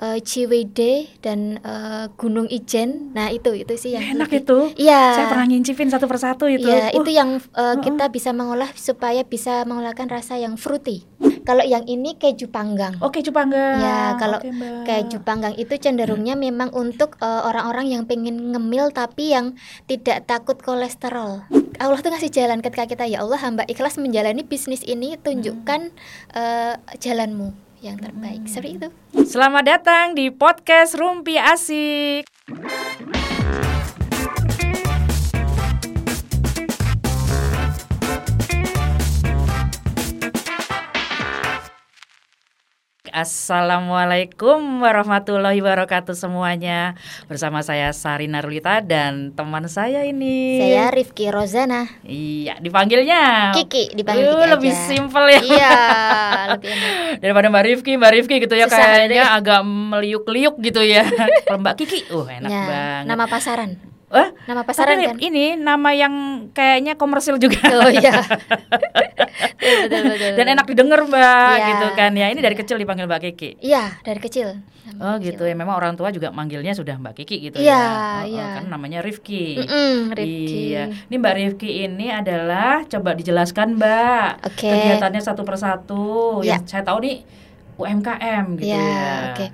uh, Ciwidey dan uh, Gunung Ijen. Nah, itu itu sih yang Enak lebih- itu. Iya. Saya pernah ngincipin satu persatu itu. Iya, Uh, itu yang uh, kita bisa mengolah supaya bisa mengolahkan rasa yang fruity. Kalau yang ini keju panggang. Oke, Cupangga. Ya, kalau Mbak. Keju panggang itu cenderungnya memang untuk uh, orang-orang yang pengen ngemil tapi yang tidak takut kolesterol. Allah tuh ngasih jalan ketika kita ya Allah hamba ikhlas menjalani bisnis ini tunjukkan uh, jalanmu yang terbaik. Seperti itu. Selamat datang di podcast Rumpi Asik. Assalamualaikum warahmatullahi wabarakatuh semuanya Bersama saya Sarina Rulita dan teman saya ini Saya Rifki Rozana. Iya dipanggilnya Kiki dipanggil Uh, Kiki Lebih aja. simpel ya Iya, lebih enak. daripada Mbak Rifki, Mbak Rifki gitu ya Susah kayaknya deh. agak meliuk-liuk gitu ya. Kalau Mbak Kiki, uh enak Ya, banget. nama pasaran. Wah, Nama pasaran tapi kan? ini nama yang kayaknya komersil juga. Oh iya. betul, betul, betul. Dan enak didengar Mbak Iya. gitu kan ya. Ini dari kecil dipanggil Mbak Kiki. Iya, dari kecil. Oh gitu ya. Memang orang tua juga manggilnya sudah Mbak Kiki gitu Iya, ya. Oh, oh, iya. kan namanya Rifki. Rifki. Iya. Ini Mbak Rifki ini adalah coba dijelaskan Mbak. Oke. Kegiatannya satu persatu. Iya. Yang saya tahu nih UMKM gitu Ya, ya. oke.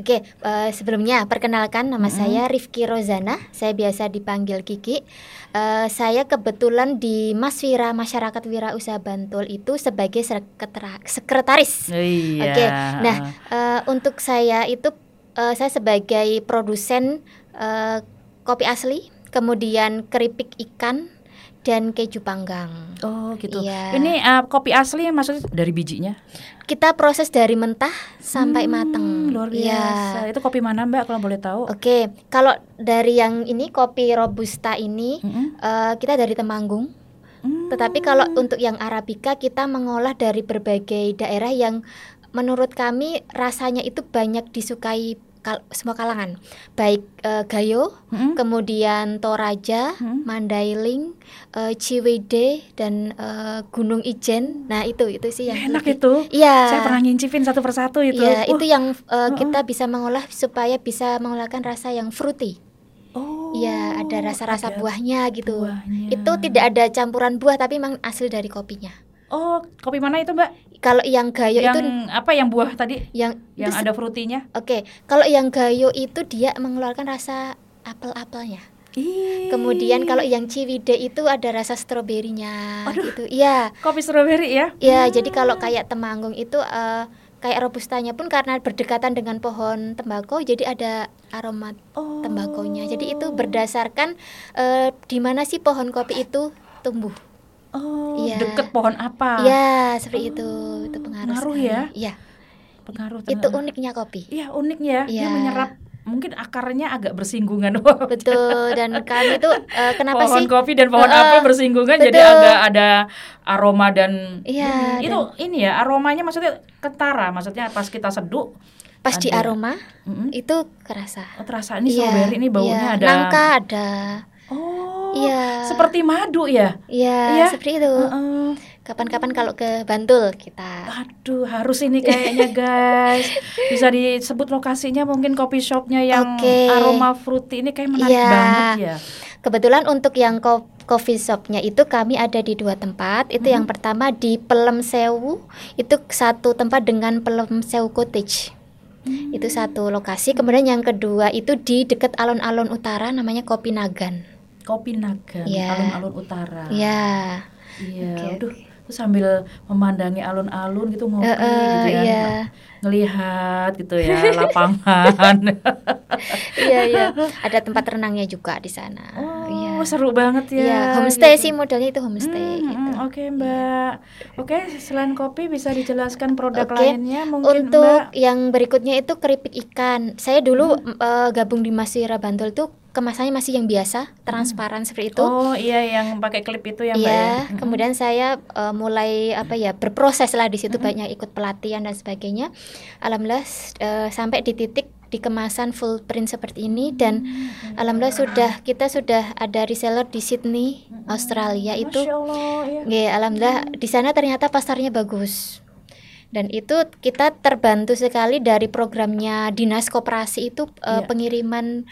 Oke, eh, sebelumnya perkenalkan nama saya Rifki Rozana. Saya biasa dipanggil Kiki. Eh, saya kebetulan di Mas Wira Masyarakat Wira Usaha Bantul itu sebagai sekretaris. Iya. Oke. Nah, eh, untuk saya itu eh, saya sebagai produsen eh, kopi asli, kemudian keripik ikan dan keju panggang. Oh gitu. Iya. Ini uh, kopi asli maksudnya dari bijinya? Kita proses dari mentah sampai Hmm, mateng. Luar Iya. biasa. Itu kopi mana Mbak kalau boleh tahu? Oke, kalau dari yang ini kopi robusta ini Mm-mm. eh, kita dari Temanggung. Hmm. Tetapi kalau untuk yang arabica kita mengolah dari berbagai daerah yang menurut kami rasanya itu banyak disukai kal- semua kalangan. Baik eh, Gayo, Mm-mm. kemudian Toraja, Hmm. Mandailing, eh, Ciwidey dan eh, Gunung Ijen. Nah, itu itu sih yang Enak lebih- itu. Iya. Saya pernah ngincipin satu persatu itu. Iya, Uh, itu yang eh, kita bisa mengolah supaya bisa mengolahkan rasa yang fruity. Oh. Iya, ada rasa-rasa buahnya gitu. buahnya. Itu tidak ada campuran buah tapi memang asli dari kopinya. Oh, kopi mana itu Mbak? Kalau yang gayo yang itu apa yang buah tadi? yang Yang ada frutinya? Oke, kalau yang gayo itu dia mengeluarkan rasa apel-apelnya. Kemudian kalau yang ciwide itu ada rasa stroberinya Aduh. gitu. Iya. kopi strawberry ya? Ya, jadi kalau kayak temanggung itu eh, kayak robustanya pun karena berdekatan dengan pohon tembakau jadi ada aroma Oh. tembakonya. Jadi itu berdasarkan eh, di mana sih pohon kopi itu tumbuh. Oh, Iya. deket pohon apa? Ya, seperti itu. Itu pengaruh. Ngaruh sekali. ya? Iya. Pengaruh. Itu ternyata. uniknya kopi. Iya, unik ya. Dia Iya. menyerap mungkin akarnya agak bersinggungan. Betul. Dan kami tuh eh, kenapa pohon sih? kopi dan pohon Heeh, apel bersinggungan jadi betul. agak ada aroma dan Iya, ini. itu ini ya aromanya maksudnya kentara maksudnya pas kita seduh Pas di aroma mm-mm, itu kerasa. oh, terasa ini Iya, strawberry ini baunya iya. ada Nangka ada. Iya. seperti madu ya Iya, Iya. seperti itu. Heeh. Kapan-kapan kalau ke Bantul kita. Aduh, harus ini kayaknya guys. Bisa disebut lokasinya mungkin coffee shopnya yang Oke. aroma fruity ini kayak menarik Iya. banget ya. Kebetulan untuk yang ko- coffee shopnya itu kami ada di dua tempat. Itu Hmm. yang pertama di Pelem Sewu, itu satu tempat dengan Pelem Sewu Cottage. Hmm. Itu satu lokasi. Kemudian yang kedua itu di dekat alun-alun utara namanya Kopi Nagan. Kopi Nagan, Iya. alun-alun utara. Ya. Iya, Oke, aduh, terus sambil memandangi alun-alun gitu ngopi Eh, eh, gitu ya. iya. Ngelihat gitu ya lapangan. Iya, iya. Ada tempat renangnya juga di sana. oh, Iya. seru banget ya. Iya, homestay gitu. sih modelnya itu homestay Hmm, gitu. hmm, Oke Mbak, oke selain kopi bisa dijelaskan produk Oke, lainnya mungkin Untuk Mbak. yang berikutnya itu keripik ikan. Saya dulu Hmm. eh, gabung di Masira Bantul tuh kemasannya masih yang biasa, transparan seperti itu. Oh iya yang pakai klip itu ya Mbak Iya, ya. Hmm, kemudian saya eh, mulai apa ya berproses lah di situ banyak ikut pelatihan dan sebagainya. Alhamdulillah eh, sampai di titik di kemasan full print seperti ini dan Hmm, alhamdulillah sudah kita sudah ada reseller di Sydney, Australia itu. Allah ya. Nggih, alhamdulillah di sana ternyata pasarnya bagus. dan itu kita terbantu sekali dari programnya dinas koperasi itu uh, Iya. pengiriman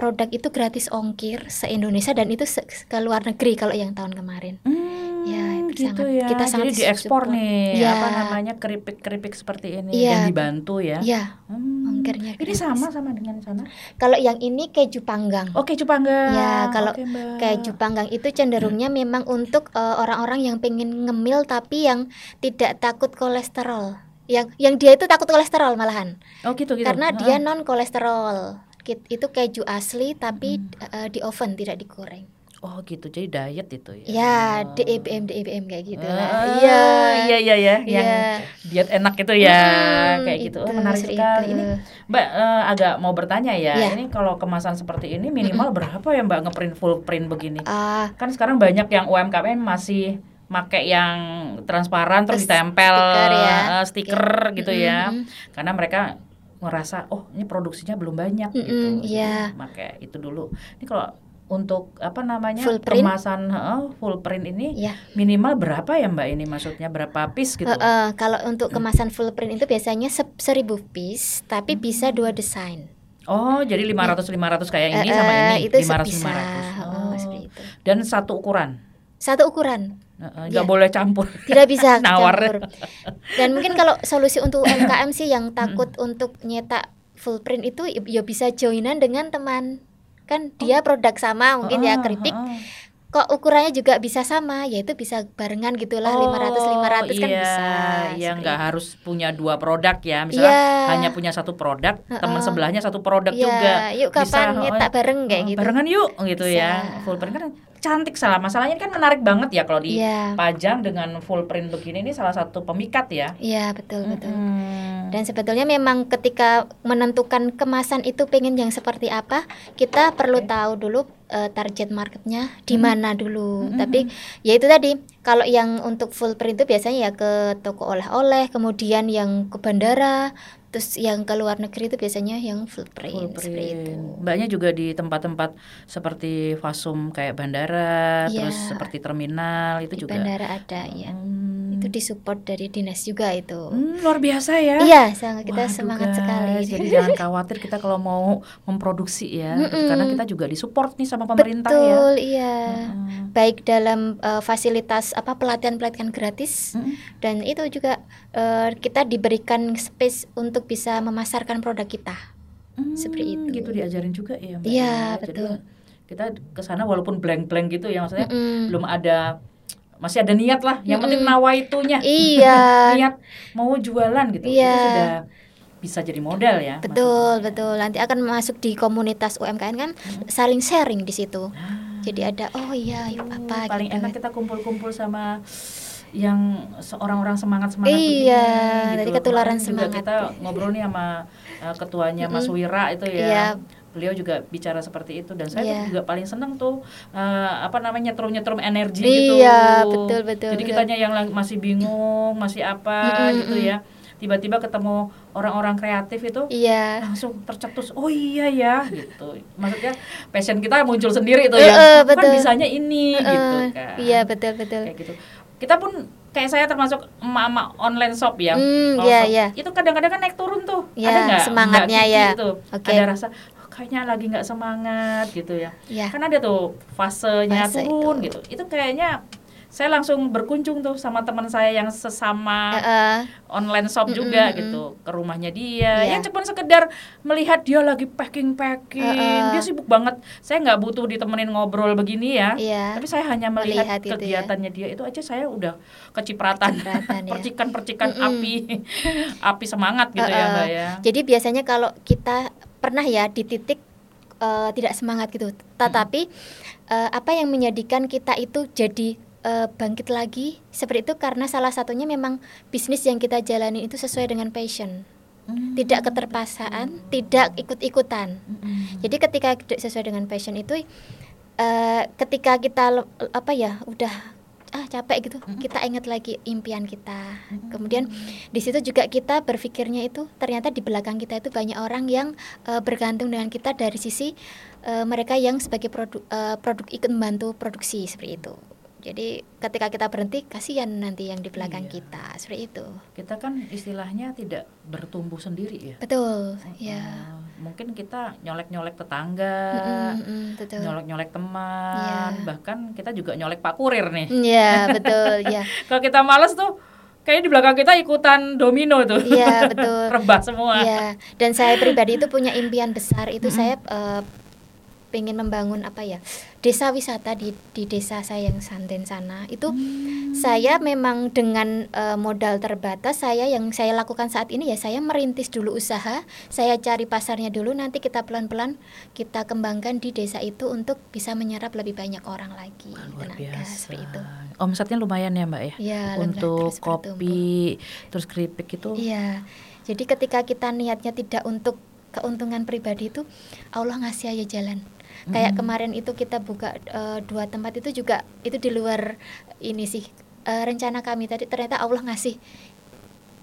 produk itu gratis ongkir se Indonesia dan itu se- ke luar negeri kalau yang tahun kemarin. Hmm, Ya, itu gitu sangat- ya. kita sangat Jadi diekspor support. nih Ya. apa namanya keripik-keripik seperti ini Iya. dan dibantu ya. Ya, Hmm. ongkirnya Ini sama sama dengan sana. Kalau yang ini keju panggang. Oke, Cupangga. Ya, kalau Mbak. Keju panggang itu cenderungnya memang untuk eh, orang-orang yang pengen ngemil tapi yang tidak takut kolesterol. Yang yang dia itu takut kolesterol malahan. Oh, gitu gitu. Karena dia non kolesterol. Itu keju asli tapi Hmm. eh, di oven tidak digoreng. Oh, gitu. Jadi diet itu ya. Ya, Oh. DEBM DEBM kayak gitu Ah, lah. Iya. iya iya ya, yang Iya. diet enak itu ya, Hmm, kayak gitu. Oh, menarik sekali. itu. Ini Mbak eh, agak mau bertanya ya. Iya. Ini kalau kemasan seperti ini minimal berapa ya Mbak ngeprint full print begini? Ah, Kan sekarang banyak yang UMKM masih make yang transparan terus ditempel stiker ya. eh, stiker gitu ya. Mm-mm. Karena mereka ngerasa oh ini produksinya belum banyak gitu. Mm-mm, Jadi iya. Make itu dulu. Ini kalau untuk apa namanya Full print? kemasan heeh, full print ini ya. minimal berapa ya mbak ini maksudnya berapa piece gitu Eh, eh, kalau untuk kemasan full print itu biasanya se- seribu piece, tapi Hmm. bisa dua desain. oh jadi 500 500 kayak ini Eh, sama eh, ini itu 500 bisa. 500 Oh, oh. itu. dan satu ukuran Satu ukuran. Eh, nggak Iya. boleh campur tidak bisa Nawar. campur. Dan mungkin kalau solusi untuk UMKM sih yang takut untuk nyetak full print itu ya bisa joinan dengan teman. Kan dia produk sama mungkin ya Heeh, keripik. heeh. Kok ukurannya juga bisa sama, yaitu bisa barengan gitulah 500 500 kan iya, bisa. Iya, seperti nggak harus punya dua produk ya. Misalnya Iya. hanya punya satu produk, teman Heeh. sebelahnya satu produk Iya, juga. yuk kapan Bisa, nyetak oh, bareng kayak oh, gitu. Barengan yuk gitu ya. Bisa. Full print kan cantik salah. Masalahnya kan menarik banget ya kalau Iya. dipajang dengan full print begini ini salah satu pemikat ya. Iya, betul betul. Mm-mm. Dan sebetulnya memang ketika menentukan kemasan itu pengen yang seperti apa, kita perlu tahu dulu eh, target marketnya di Hmm. mana dulu. Mm-mm. Tapi ya itu tadi, kalau yang untuk full print itu biasanya ya ke toko oleh-oleh, kemudian yang ke bandara, terus yang ke luar negeri itu biasanya yang full print, Full seperti itu. print. Mbaknya juga di tempat-tempat seperti Fasum kayak bandara, Iya. terus seperti terminal itu Di juga. bandara ada ya. Hmm. Itu disupport dari dinas juga itu. Hmm, luar biasa ya. Iya, sangat kita Waduh, semangat guys, sekali. Jadi jangan khawatir kita kalau mau memproduksi ya, Mm-mm. karena kita juga disupport nih sama pemerintah ya. Betul, iya. Mm-mm. Baik dalam eh, fasilitas apa pelatihan-pelatihan gratis Mm-mm. dan itu juga eh, kita diberikan space untuk bisa memasarkan produk kita. Hmm, Seperti itu. Gitu diajarin juga ya. Mbak, Iya, ya. Jadi betul. kita ke sana walaupun blank-blank gitu ya maksudnya Mm-mm. belum ada masih ada niat lah. Yang penting nawaitunya. Iya, niat mau jualan gitu. Itu Iya. sudah bisa jadi modal ya. betul betul. Nanti akan masuk di komunitas UMKM kan saling sharing di situ. maksudnya. Jadi ada oh iya yuk Hmm, apa paling gitu. enak kita kumpul-kumpul sama yang seorang orang semangat semangat Iya, begini, dari loh. ketularan Kemarin juga semangat. kita ngobrol nih sama uh, ketuanya Mas. Wira itu ya Iya. Beliau juga bicara seperti itu dan saya tuh Iya. juga paling seneng tuh uh, apa namanya nyetrum nyetrum energi gitu Iya, betul, betul, jadi betul. kitanya yang masih bingung masih apa Mm-mm, gitu mm-mm. ya tiba-tiba ketemu orang-orang kreatif itu Iya. langsung tercetus oh iya ya gitu maksudnya passion kita muncul sendiri itu Eh, ya "Aku kan bisanya ini gitu Eh, kan Iya betul betul. kayak gitu kita pun kayak saya termasuk emak-emak online shop ya Kalau iya, shop, iya. itu kadang-kadang kan naik turun tuh Iya, ada nggak semangatnya Kiki ya. itu Oke. ada rasa "Oh, kayaknya lagi nggak semangat gitu ya Iya. kan ada tuh fasenya Fase turun itu. gitu itu kayaknya saya langsung berkunjung tuh sama teman saya yang sesama Eh, eh. online shop juga gitu ke rumahnya dia Iya. ya cuma sekedar melihat dia lagi packing packing Uh-uh. dia sibuk banget saya nggak butuh ditemenin ngobrol begini ya Iya. tapi saya hanya melihat, Melihat itu ya. kegiatannya dia itu aja saya udah kecipratan, Kecipratan, ya. percikan-percikan Mm-mm. api api semangat gitu ya Uh-uh. mbak ya Jadi biasanya kalau kita pernah ya di titik eh, tidak semangat gitu, tetapi eh, apa yang menjadikan kita itu jadi eh, bangkit lagi seperti itu karena salah satunya memang bisnis yang kita jalani itu sesuai dengan passion, Hmm. tidak keterpaksaan, tidak ikut-ikutan. Mm-mm. Jadi ketika sesuai dengan passion itu eh, ketika kita apa ya udah ah capek gitu. Kita ingat lagi impian kita. Kemudian di situ juga kita berpikirnya itu ternyata di belakang kita itu banyak orang yang eh, bergantung dengan kita dari sisi eh, mereka yang sebagai produk eh, produk ikut membantu produksi seperti itu Jadi ketika kita berhenti kasihan nanti yang di belakang Iya. kita seperti itu. Kita kan istilahnya tidak bertumbuh sendiri ya. Betul. Ya. Uh, mungkin kita nyolek-nyolek tetangga, Mm-mm, mm, betul. nyolek-nyolek teman, Iya. bahkan kita juga nyolek Pak Kurir nih. Iya, betul. Ya. Kalau kita males tuh kayaknya di belakang kita ikutan domino tuh. Iya, betul. Rebah semua. Iya, dan saya pribadi itu punya impian besar itu saya eh, pengen membangun apa ya desa wisata di di desa saya yang Santen sana itu saya memang dengan eh, modal terbatas saya yang saya lakukan saat ini ya saya merintis dulu usaha saya cari pasarnya dulu nanti kita pelan-pelan kita kembangkan di desa itu untuk bisa menyerap lebih banyak orang lagi Luar tenaga biasa. seperti itu Omsetnya lumayan ya Mbak ya. ya Untuk terus bertumbuh. kopi, terus keripik itu. Iya. Jadi ketika kita niatnya tidak untuk keuntungan pribadi itu Allah ngasih aja jalan. Kayak kemarin itu kita buka eh, dua tempat itu juga itu di luar ini sih eh, rencana kami tadi ternyata Allah ngasih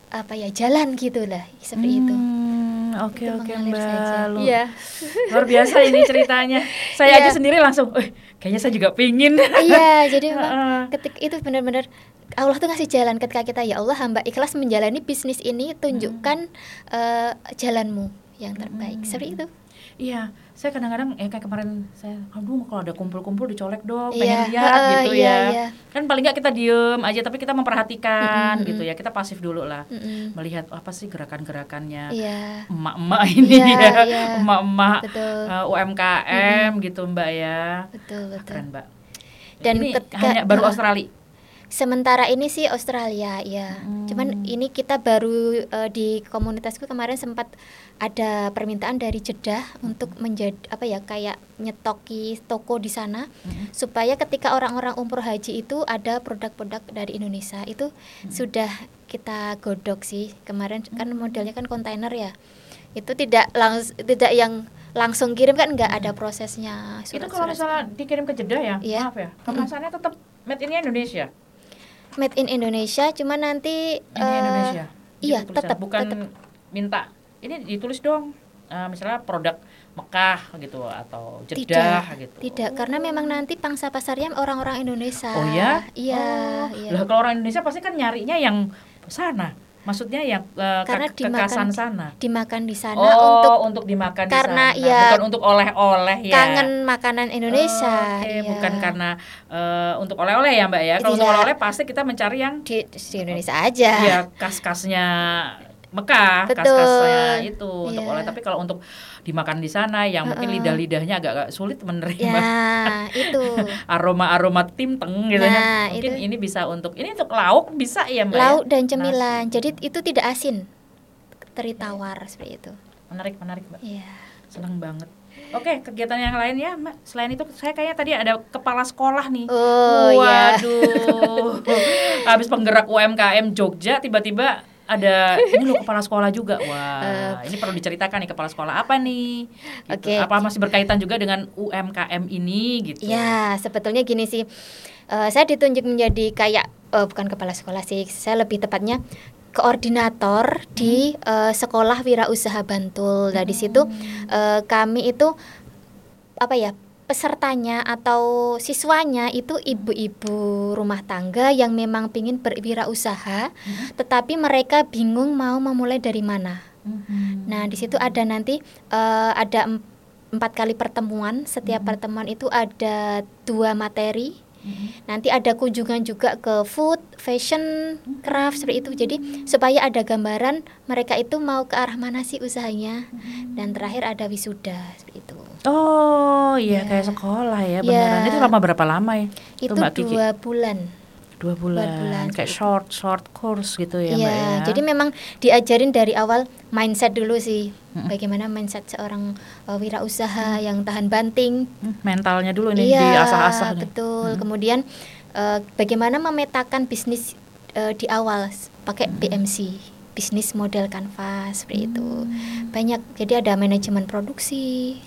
apa ya jalan gitu lah seperti itu. Hmm, Oke Itu oke mengalir Mbak. Iya. Luar biasa ini ceritanya. Saya Iya. aja sendiri langsung, "Eh, kayaknya saya juga pingin. iya, jadi memang Heeh. ketika itu benar-benar Allah tuh ngasih jalan ketika kita ya Allah hamba ikhlas menjalani bisnis ini tunjukkan eh, jalanmu yang terbaik seperti itu. Iya, saya kadang-kadang ya kayak kemarin saya, aduh kalau ada kumpul-kumpul dicolek dong, Iya, pengen lihat heeh, gitu iya, ya. iya. Kan paling nggak kita diem aja, tapi kita memperhatikan Mm-mm, gitu ya. Kita pasif dulu lah, Mm-mm. melihat apa sih gerakan-gerakannya Iya. emak-emak ini Iya, ya, iya. emak-emak Betul. eh, UMKM gitu Mbak ya. Betul, betul. Keren Mbak. Dan ini ketika- hanya baru uh, Australia. Sementara ini sih Australia ya. Hmm. Cuman ini kita baru eh, di komunitasku kemarin sempat ada permintaan dari Jeddah untuk menjadi apa ya kayak nyetoki toko di sana Mm-mm. supaya ketika orang-orang umroh haji itu ada produk-produk dari Indonesia itu Hmm. sudah kita godok sih kemarin kan modelnya kan kontainer ya itu tidak langs tidak yang langsung kirim kan nggak ada prosesnya Itu surat- kalau surat- misalnya dikirim ke Jeddah ya, Iya. maaf ya, kemasannya tetap made in Indonesia. Made in Indonesia cuma nanti Ini eh, Indonesia. iya, tetap, bukan tetap. minta. Ini ditulis dong. eh, misalnya produk Mekah gitu atau Jeddah tidak gitu. tidak karena memang nanti pangsa pasarnya orang-orang Indonesia Oh ya? iya Oh, iya Lah kalau orang Indonesia pasti kan nyarinya yang sana. Maksudnya yang eh, ke- Karena dimakan- kekasan sana. dimakan di sana oh, untuk untuk, dimakan karena di sana. ya bukan untuk oleh-oleh ya. kangen makanan Indonesia Oke, iya. bukan karena eh, untuk oleh-oleh ya, Mbak ya. Kalau untuk Tidak. oleh-oleh pasti kita mencari yang di, di Indonesia aja ya kas-kasnya Mekah, kas-kasnya itu untuk Iya. oleh. Tapi kalau untuk dimakan di sana yang mungkin Heeh. lidah-lidahnya agak-agak sulit menerima ya itu aroma-aroma timteng gitu ya. Nah, Mungkin itu. ini bisa untuk ini untuk lauk bisa ya, Mbak ya? lauk dan cemilan jadi itu tidak asin teri tawar seperti itu Menarik, menarik, Mbak. iya Senang banget. Oke, kegiatan yang lain ya, Mbak. Selain itu saya kayaknya tadi ada kepala sekolah nih. oh ya Waduh. Habis penggerak UMKM Jogja tiba-tiba ada ini loh kepala sekolah juga. Wah, ini perlu diceritakan nih kepala sekolah apa nih? Gitu. Oke. Apa masih berkaitan juga dengan UMKM ini gitu? Ya, sebetulnya gini sih. Eh, saya ditunjuk menjadi kayak eh, bukan kepala sekolah sih. Saya lebih tepatnya koordinator di eh, sekolah wirausaha Bantul. Nah, di situ eh, kami itu apa ya? Pesertanya atau siswanya itu ibu-ibu rumah tangga yang memang ingin berwirausaha, tetapi mereka bingung mau memulai dari mana. Mhm. Nah, di situ ada nanti eh, ada em- empat kali pertemuan. Setiap pertemuan itu ada dua materi. Mhm. Nanti ada kunjungan juga ke food, fashion, craft seperti itu. Jadi supaya ada gambaran mereka itu mau ke arah mana sih usahanya. Dan terakhir ada wisuda seperti itu. Oh, iya Ya. kayak sekolah ya, Ya. beneran. Itu lama berapa lama ya? Itu Kiki? dua bulan. Dua bulan. bulan, Kayak seperti itu. short short course gitu ya, Iya, Mbak ya. jadi memang diajarin dari awal mindset dulu sih. Bagaimana mindset seorang uh, wirausaha yang tahan banting, Hmm, mentalnya dulu nih Iya, diasah-asah betul. Kemudian eh, bagaimana memetakan bisnis eh, di awal pakai BMC, bisnis model kanvas seperti itu. Hmm. Banyak. Jadi ada manajemen produksi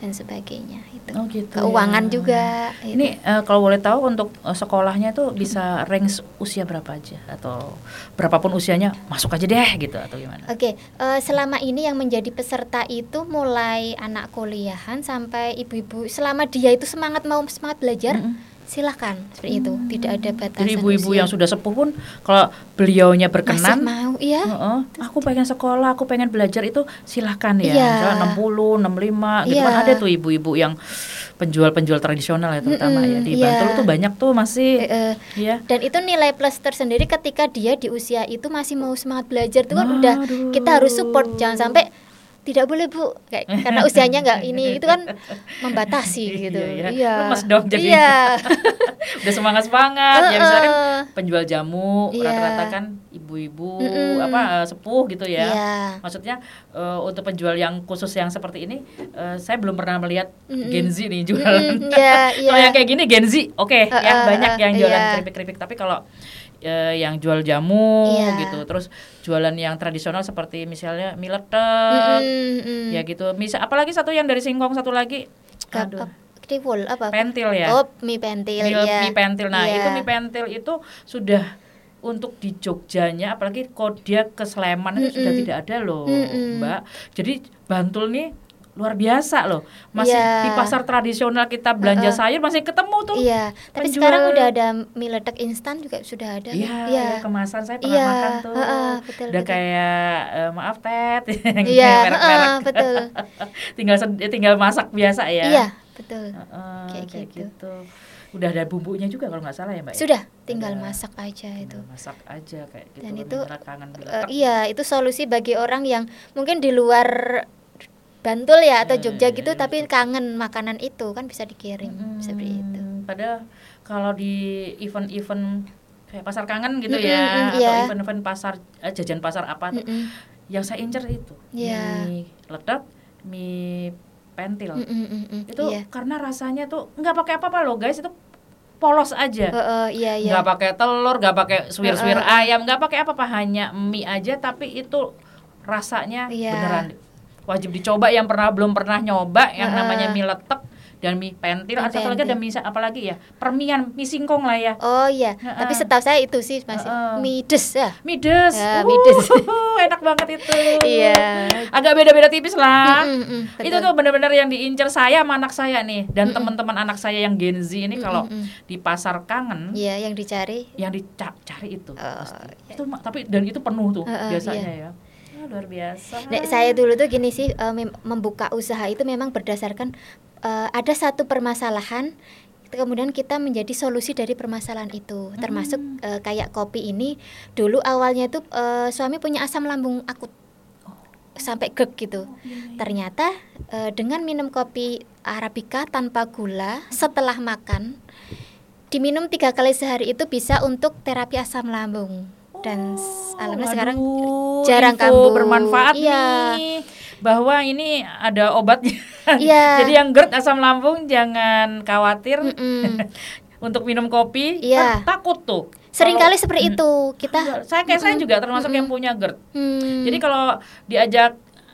dan sebagainya itu. Oh gitu. Keuangan ya. juga. itu. Ini eh, kalau boleh tahu untuk eh, sekolahnya tuh bisa range usia berapa aja atau berapapun usianya masuk aja deh gitu atau gimana? Oke, eh, selama ini yang menjadi peserta itu mulai anak kuliahan sampai ibu-ibu. Selama dia itu semangat mau semangat belajar, Mm-mm. Silahkan seperti itu tidak ada batasan Jadi ibu-ibu yang sudah sepuh pun kalau beliaunya berkenan, masih mau iya Heeh, aku pengen sekolah, aku pengen belajar itu silahkan ya. Iya. Misalnya 60, 65 gitu Iya. kan ada tuh ibu-ibu yang penjual-penjual tradisional ya terutama ya Mm-mm, di iya. Bantul tuh banyak tuh masih Eh, eh, ya. dan itu nilai plus tersendiri ketika dia di usia itu masih mau semangat belajar itu kan udah kita harus support jangan sampai tidak boleh bu kayak karena usianya nggak ini itu kan membatasi gitu Iya, iya. iya Lemes dong jadi. iya Udah semangat semangat ya misalkan Heeh. penjual jamu Iya. rata-rata kan ibu-ibu Mm-mm. apa eh, sepuh gitu ya. Iya. Maksudnya eh, untuk penjual yang khusus yang seperti ini eh, saya belum pernah melihat Mm-mm. Gen Z nih jualan. Mm-mm, iya, Kalau iya. yang kayak gini Gen Z, oke Eh, ya eh, banyak yang jualan iya. keripik-keripik. Tapi kalau eh, yang jual jamu Iya. gitu, terus jualan yang tradisional seperti misalnya mie letek, Mm-mm, mm. ya gitu. Misal apalagi satu yang dari singkong satu lagi, aduh, Kriwul apa pentil ya. oh mie pentil mie, ya mie pentil. Nah, Iya. itu mie pentil itu sudah untuk di Jogjanya apalagi kalau dia ke Sleman itu sudah tidak ada loh, Mm-mm. Mbak. Jadi Bantul nih luar biasa loh. Masih Iya. di pasar tradisional kita belanja Uh-uh. sayur masih ketemu tuh. Iya, tapi penjual- sekarang udah ada mie letek instan juga sudah ada. Iya, iya. ya, kemasan saya pernah Iya, makan tuh. heeh, betul, Udah betul. kayak eh, maaf Ted, yang Iya, merek-merek. heeh, betul. tinggal tinggal masak biasa ya. Iya, betul. Heeh, Kayak kayak, gitu. gitu. Udah ada bumbunya juga kalau nggak salah ya, Mbak. ya? Sudah, tinggal Ada. masak aja itu. Masak aja kayak gitu. Dan itu, kangen biletek. iya, itu solusi bagi orang yang mungkin di luar Bantul ya atau Iya, Jogja iya, gitu iya, tapi kangen makanan itu kan bisa dikirim Mm, seperti itu. Padahal kalau di event-event kayak pasar kangen gitu Mm-mm, ya, mm, atau event-event pasar eh, jajan pasar apa tuh, Mm-mm. yang saya incer itu Iya. mie ledak, mie pentil. Mm-mm, mm-mm, Itu iya. karena rasanya tuh nggak pakai apa-apa loh guys, itu polos aja. Heeh, iya iya. nggak pakai telur, nggak pakai suwir-suwir Heeh. ayam, nggak pakai apa-apa, hanya mie aja. Tapi itu rasanya Iya. beneran wajib dicoba yang pernah belum pernah nyoba yang namanya mie letek dan mie pentil. Mie Atau satu lagi ada mie sa- apa lagi ya? Permian, mie singkong lah ya. Oh iya, Heeh. tapi setahu saya itu sih masih Heeh. mie des ya. Mie des, Ya, Uh, mie des. enak banget itu. Iya. Agak beda-beda tipis lah. Mm, mm, mm, Ah, Itu tuh bener-bener yang diincer saya sama anak saya nih dan Mm-mm. teman-teman anak saya yang Gen Z ini Mm, kalau mm, mm. di pasar kangen Iya, yang dicari. yang dicari itu Oh, pasti. iya. itu tapi dan itu penuh tuh Heeh, biasanya iya. ya Ah, luar biasa Nek, saya dulu tuh gini sih mem- membuka usaha itu memang berdasarkan eh, ada satu permasalahan kemudian kita menjadi solusi dari permasalahan itu. Termasuk eh, kayak kopi ini dulu awalnya tuh eh, suami punya asam lambung akut. Sampai gek gitu. Ternyata eh, dengan minum kopi arabica tanpa gula setelah makan diminum tiga kali sehari itu bisa untuk terapi asam lambung dan s- alhamdulillah sekarang jarang kambuh. bermanfaat Iya. nih bahwa ini ada obatnya Iya. jadi yang GERD asam lambung jangan khawatir untuk minum kopi Iya. Kan takut tuh Seringkali Kalau- seperti itu kita. Enggak, saya kayak saya Mm-mm. juga termasuk yang Mm-mm. punya GERD Hmm. jadi kalau diajak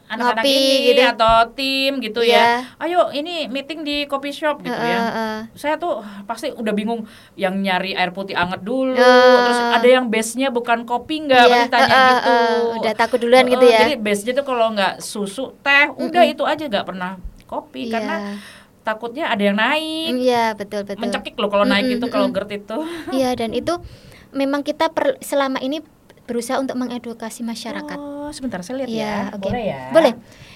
anak-anak ini gitu. atau tim gitu Iya. ya ayo ini meeting di coffee shop gitu Heeh, ya heeh. saya tuh pasti udah bingung yang nyari air putih anget dulu Ah. terus ada yang base nya bukan kopi nggak Iya, pasti tanya heeh, gitu heeh. Udah takut duluan Heeh, gitu ya. jadi base nya tuh kalau nggak susu teh udah Mm-mm. itu aja nggak pernah kopi Iya. karena takutnya ada yang naik Iya betul betul. mencekik loh kalau naik Mm-mm, itu kalau. GERD itu Iya dan itu memang kita per, selama ini berusaha untuk mengedukasi masyarakat. oh sebentar saya lihat Iya, ya oke. boleh ya Boleh.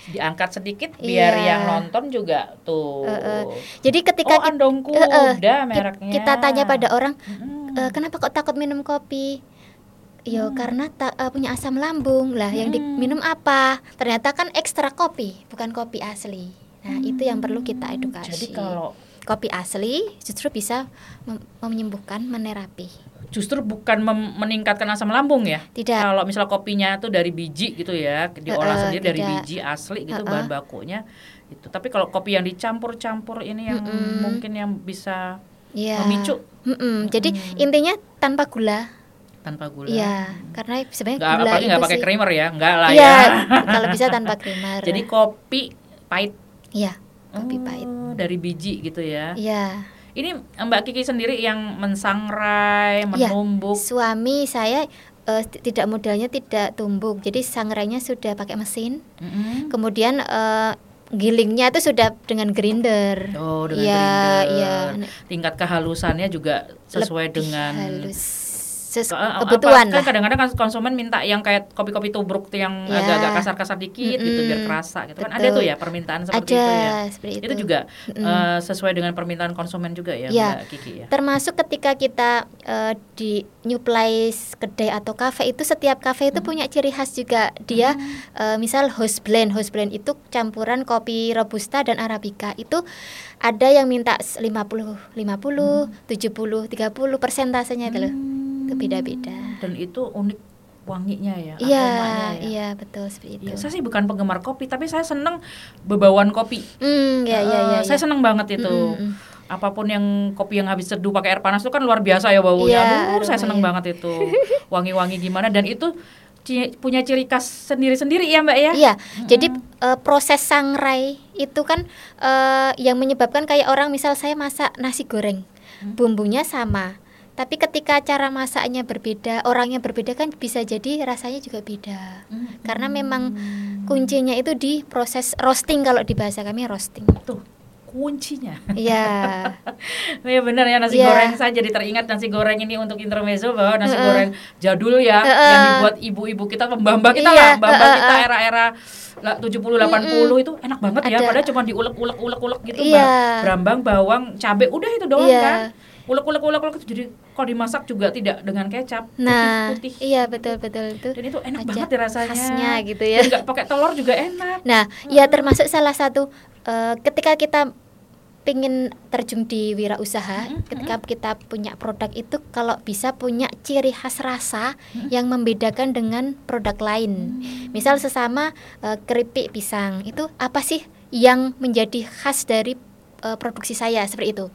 diangkat sedikit biar Iya. yang nonton juga tuh Heeh. Jadi ketika oh udah ki- mereknya kita tanya pada orang Mm-mm. "Eh, kenapa kok takut minum kopi? Yo Hmm. karena ta- eh, punya asam lambung lah. Yang Hmm. diminum apa? Ternyata kan ekstra kopi, bukan kopi asli. Nah itu yang perlu kita edukasi. jadi kalau kopi asli justru bisa mem- menyembuhkan, menerapi. justru bukan meningkatkan asam lambung ya Tidak. kalau misalnya kopinya tuh dari biji gitu ya diolah Heeh, sendiri dari tidak. biji asli gitu Heeh. bahan bakunya itu tapi kalau kopi yang dicampur-campur ini yang Mm-mm. mungkin yang bisa Iya. memicu. Jadi Mm. intinya tanpa gula. tanpa gula Iya, karena sebenarnya nggak gula apalagi itu nggak pakai sih- creamer ya nggak lah Iya, ya kalau bisa tanpa creamer. jadi kopi pahit iya, kopi Oh, pahit. Dari biji gitu ya Iya. ini Mbak Kiki sendiri yang mensangrai Iya. menumbuk Suami saya t- tidak modalnya tidak tumbuk. Jadi sangrainya sudah pakai mesin. Mm-mm. Kemudian eh, gilingnya itu sudah dengan grinder. Oh, dengan Iya, grinder. iya. Tingkat kehalusannya juga sesuai Lebih dengan halus ses- uh, kebutuhan apa, kan kadang-kadang kan konsumen minta yang kayak kopi-kopi tubruk tuh yang Ya. agak-agak kasar-kasar dikit gitu biar kerasa gitu kan ada Betul. tuh ya permintaan seperti Ada itu ya seperti itu. itu juga Mm-mm. uh, sesuai dengan permintaan konsumen juga ya, Ya. Mbak Kiki ya Termasuk ketika kita eh, di new place kedai atau kafe itu setiap kafe itu punya ciri khas juga. Dia eh, misal house blend, house blend itu campuran kopi robusta dan arabica. Itu ada yang minta 50 50, 70, 30 persentasenya itu loh. Itu beda-beda. dan itu unik wanginya ya Iya, aromanya ya. iya betul seperti itu. Iya, saya sih bukan penggemar kopi tapi saya seneng bebauan kopi Hmm, ya ya Uh, ya. saya ya. seneng banget itu Mm, mm, mm. apa pun yang kopi yang habis seduh pakai air panas itu kan luar biasa ya baunya Iya, Aduh, saya seneng aromanya. banget itu wangi-wangi gimana dan itu punya ciri khas sendiri-sendiri ya mbak ya Iya, jadi eh, proses sangrai itu kan eh, yang menyebabkan kayak orang misal saya masak nasi goreng, Hmm. bumbunya sama, tapi ketika cara masaknya berbeda, orangnya berbeda kan bisa jadi rasanya juga beda. Hmm. Karena memang kuncinya itu di proses roasting kalau di bahasa kami roasting. tuh kuncinya Iya, Iya benar ya nasi Iya. goreng saya jadi teringat nasi goreng ini untuk intermezzo bahwa nasi Heeh. goreng jadul ya Heeh. yang dibuat ibu-ibu kita pembamba kita Iya, lah mbak-mbak heeh, kita heeh. era-era lah 70 80 itu enak banget ya Ada. padahal cuma diulek-ulek ulek-ulek gitu. Mbak. brambang bawang cabe udah itu doang Iya. kan ulek-ulek ulek-ulek jadi kalau dimasak juga tidak dengan kecap nah, putih-putih iya betul betul. Itu. dan itu enak Aja banget ya rasanya. khasnya gitu ya. Nggak pakai telur juga enak. Nah, ya termasuk salah satu eh, ketika kita pingin terjun di wirausaha, Mm-mm, ketika kita punya produk itu kalau bisa punya ciri khas rasa yang membedakan dengan produk lain. Misal sesama eh, keripik pisang, itu apa sih yang menjadi khas dari eh, produksi saya seperti itu.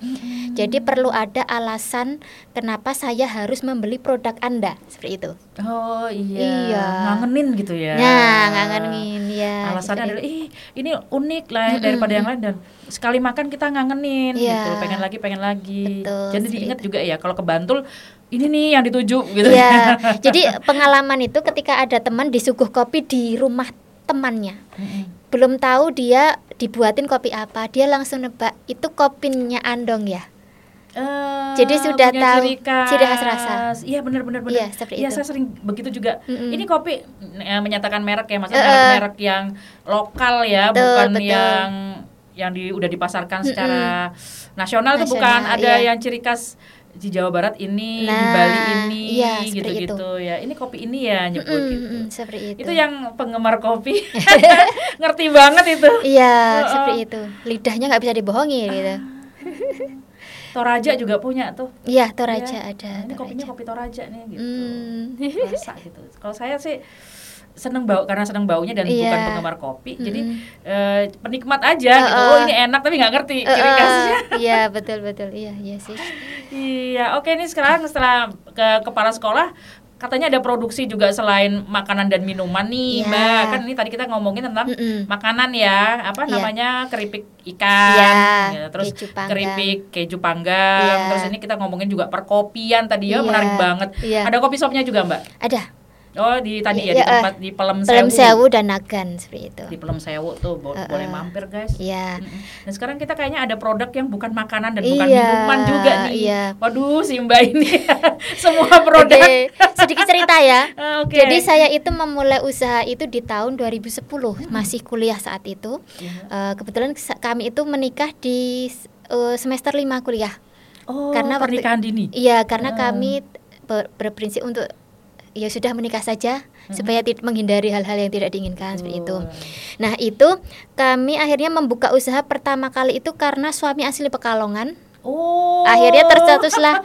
Jadi perlu ada alasan kenapa saya harus membeli produk Anda seperti itu. oh iya, Iya. ngangenin gitu ya Nah, ngangenin ya. alasannya seperti adalah ih ini unik lah ya daripada yang lain dan sekali makan kita ngangenin Iya. gitu pengen lagi pengen lagi Betul, jadi diingat itu. juga ya kalau ke Bantul ini nih yang dituju gitu Iya, jadi pengalaman itu ketika ada teman disuguh kopi di rumah temannya. Mm-mm. Belum tahu dia dibuatin kopi apa, dia langsung nebak itu kopinya Andong ya. Eh, Jadi sudah tahu ciri khas. ciri khas rasa. Iya benar benar benar. Iya, seperti Iya itu. saya sering begitu juga. Mm-mm. Ini kopi eh, menyatakan merek ya, maksudnya eh. merek-merek yang lokal ya, Betul, bukan betul. yang yang di udah dipasarkan secara nasional tuh Nasional, bukan. Ada iya. yang ciri khas di Jawa Barat ini, di Nah, Bali ini, iya, gitu-gitu ya. Ini kopi ini ya nyebut Mm-mm, gitu. mm, seperti itu. Itu yang penggemar kopi ngerti banget itu. Iya, Heeh. seperti itu. Lidahnya nggak bisa dibohongi gitu. Toraja juga punya tuh. Iya, Toraja Ya. ada. Nah, ini kopinya Toraja. kopi Toraja nih gitu. Hmm. Rasa gitu. Kalau saya sih seneng bau karena seneng baunya dan Iya. bukan penggemar kopi. Jadi Mm-mm. eh, penikmat aja gitu. Heeh. Oh, ini enak tapi nggak ngerti ciri Eh, eh, khasnya. Iya, betul betul. Iya, iya sih. Iya, oke ini sekarang setelah ke kepala sekolah katanya ada produksi juga selain makanan dan minuman nih, Iya. Mbak. Kan ini tadi kita ngomongin tentang Mm-mm. makanan ya, apa Iya. namanya? keripik ikan, Iya, gitu. terus keju panggang. keripik keju panggang, Iya. terus ini kita ngomongin juga perkopian tadi ya, Iya. menarik banget. Iya. Ada kopi shopnya juga, Mbak. Ada. Oh, di tadi ya, Iya, di eh, tempat di Pelem Pelem Sewu. sewu dan nagan seperti itu. Di Pelem Sewu tuh bo- Eh, boleh eh. mampir, guys. Iya. Dan sekarang kita kayaknya ada produk yang bukan makanan dan bukan Iya, minuman juga nih. iya. Waduh, si Mbak ini semua produk. Oke, sedikit cerita ya. Oke. Jadi saya itu memulai usaha itu di tahun 2010, masih kuliah saat itu. Eh, kebetulan kami itu menikah di eh, semester 5 kuliah. Oh, karena waktu- pernikahan dini. Iya, karena Ah. kami ber- berprinsip untuk ya sudah menikah saja supaya tidak menghindari hal-hal yang tidak diinginkan seperti itu. Nah, itu kami akhirnya membuka usaha pertama kali itu karena suami asli Pekalongan. Oh. Akhirnya tercetuslah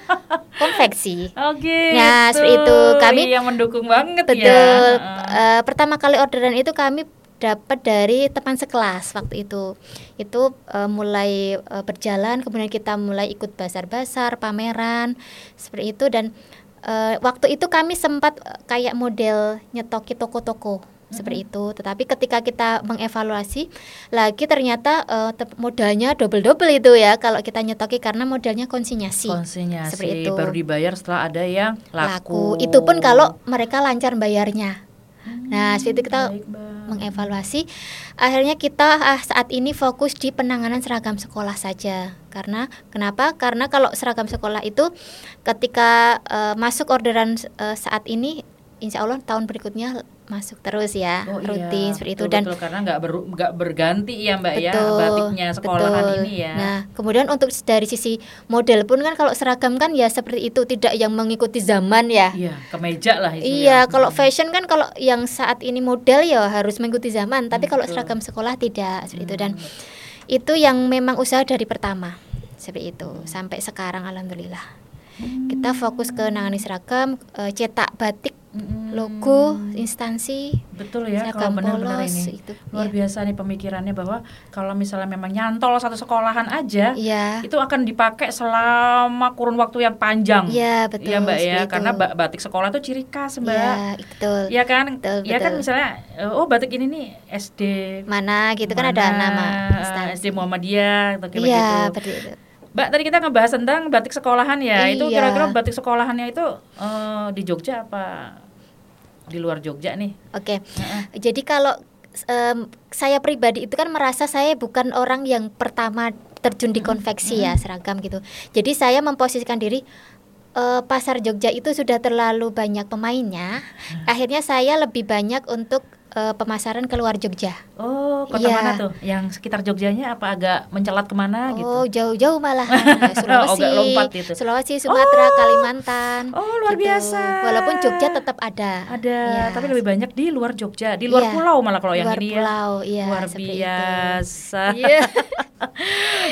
konveksi. Oke. Nah, seperti itu. Kami- Iya mendukung banget ya. Betul. Heeh. Eh, pertama kali orderan itu kami dapat dari teman sekelas waktu itu. Itu eh, mulai eh, berjalan, kemudian kita mulai ikut basar-basar, pameran, seperti itu dan eh, waktu itu kami sempat eh, kayak model nyetoki toko-toko seperti itu. Tetapi ketika kita mengevaluasi lagi ternyata te- modalnya double-double itu ya kalau kita nyetoki karena modalnya konsinyasi. Konsinyasi Seperti itu. baru dibayar setelah ada yang laku. laku. Itu pun kalau mereka lancar bayarnya. Nah, seperti itu kita Baik, mengevaluasi. Akhirnya kita ah, saat ini fokus di penanganan seragam sekolah saja. Karena kenapa? Karena kalau seragam sekolah itu ketika eh, masuk orderan eh, saat ini, insya Allah tahun berikutnya masuk terus ya, Oh, iya. rutin seperti itu Betul, dan betul, karena nggak ber- berganti ya Mbak ya Betul, batiknya sekolahan betul. ini ya. Nah, kemudian untuk dari sisi model pun kan kalau seragam kan ya seperti itu tidak yang mengikuti zaman ya. Iya, kemeja lah itu Iya, ya. kalau fashion kan kalau yang saat ini model ya harus mengikuti zaman, tapi kalau Betul. seragam sekolah tidak seperti itu dan Hmm. itu yang memang usaha dari pertama seperti itu sampai sekarang alhamdulillah. Kita fokus ke nangani seragam, eh, cetak batik, Logo, instansi, Betul ya kalau benar-benar ini. itu. Luar Iya. biasa nih pemikirannya bahwa kalau misalnya memang nyantol satu sekolahan aja Iya. itu akan dipakai selama kurun waktu yang panjang. Iya, betul. Iya Mbak ya, karena itu. ba- batik sekolah itu ciri khas Mbak. Iya, betul. Iya kan? Betul, Iya kan betul. misalnya eh, oh batik ini nih SD Mana gitu kan ada mana, nama instansi. SD Muhammadiyah atau kayak begitu. seperti itu. Mbak tadi kita ngebahas tentang batik sekolahan ya. Itu Iya. kira-kira batik sekolahannya itu eh, di Jogja apa di luar Jogja nih? Oke. Heeh. Jadi kalau em, saya pribadi itu kan merasa saya bukan orang yang pertama terjun di konveksi ya seragam gitu. Jadi saya memposisikan diri eh, pasar Jogja itu sudah terlalu banyak pemainnya. Akhirnya saya lebih banyak untuk eh, pemasaran ke luar Jogja. Oh, kota Iya. mana tuh? Yang sekitar Jogjanya apa agak mencelat ke mana gitu? Oh, jauh-jauh malah Sulawesi, agak lompat gitu. Sulawesi, Sumatera, Kalimantan. Oh, luar gitu. biasa. Walaupun Jogja tetap ada. Ada, Iya. tapi lebih banyak di luar Jogja, di luar Iya. pulau malah kalau yang luar ini ya. pulau, iya, luar biasa. Iya.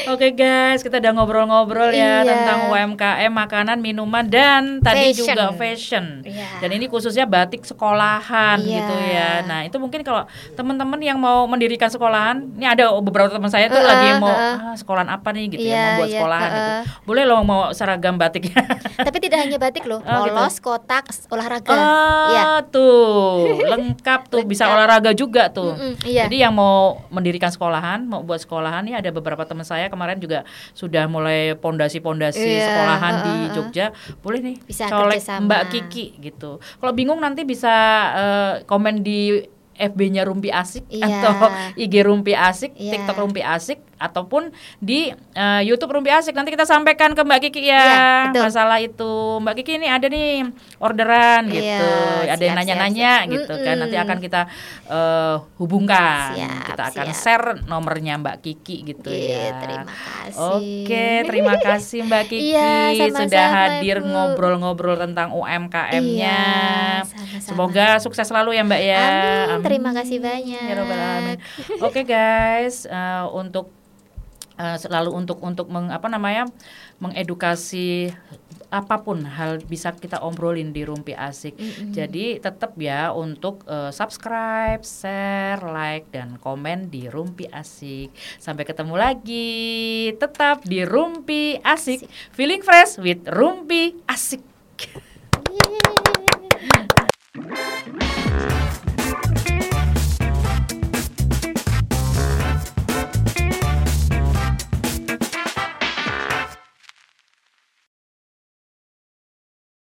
Oke guys, kita udah ngobrol-ngobrol ya Iya. tentang UMKM, makanan, minuman dan tadi Fashion. juga fashion. Iya. Dan ini khususnya batik sekolahan Iya. gitu ya. Nah, itu mungkin kalau teman-teman yang mau mendirikan sekolahan, ini ada beberapa teman saya tuh Uh-uh, lagi mau uh-uh. ah, sekolahan apa nih gitu ya, Iya, mau buat iya, sekolahan gitu. uh-uh. Boleh loh mau seragam batiknya. Tapi tidak hanya batik loh, Oh, gitu. polos, kotak, olahraga. Ah, Iya. tuh lengkap tuh bisa Lengkap. olahraga juga tuh. Mm-mm, iya. Jadi yang mau mendirikan sekolahan, mau buat sekolahan nih ada beberapa teman saya kemarin juga sudah mulai pondasi-pondasi Iya, sekolahan di uh, uh, uh. Jogja. Boleh nih Bisa colek. Mbak Kiki gitu. Kalau bingung nanti bisa eh, komen di FB-nya Rumpi Asik Iya. atau IG Rumpi Asik, Iya. TikTok Rumpi Asik ataupun di eh, YouTube Rumpi Asik. Nanti kita sampaikan ke Mbak Kiki ya Iya, betul. masalah itu. Mbak Kiki ini ada nih orderan Iya, gitu. Ada yang siap, nanya-nanya siap, siap. gitu kan. Nanti akan kita eh, hubungkan. Siap, kita akan siap. share nomornya Mbak Kiki gitu Iya, ya. terima kasih. Oke, terima kasih Mbak Kiki Iya, sama-sama, sudah hadir Ibu. ngobrol-ngobrol tentang UMKM-nya. Iya, sama-sama. Semoga sukses selalu ya Mbak ya. Amin, terima kasih banyak. Ya. Oke guys, eh, untuk Eh, selalu untuk untuk meng, apa namanya mengedukasi apa pun hal bisa kita obrolin di Rumpi Asik. Mm -hmm. Jadi tetap ya untuk uh, subscribe, share, like dan komen di Rumpi Asik. Sampai ketemu lagi. Tetap di Rumpi Asik. Feeling fresh with Rumpi Asik. Yeay.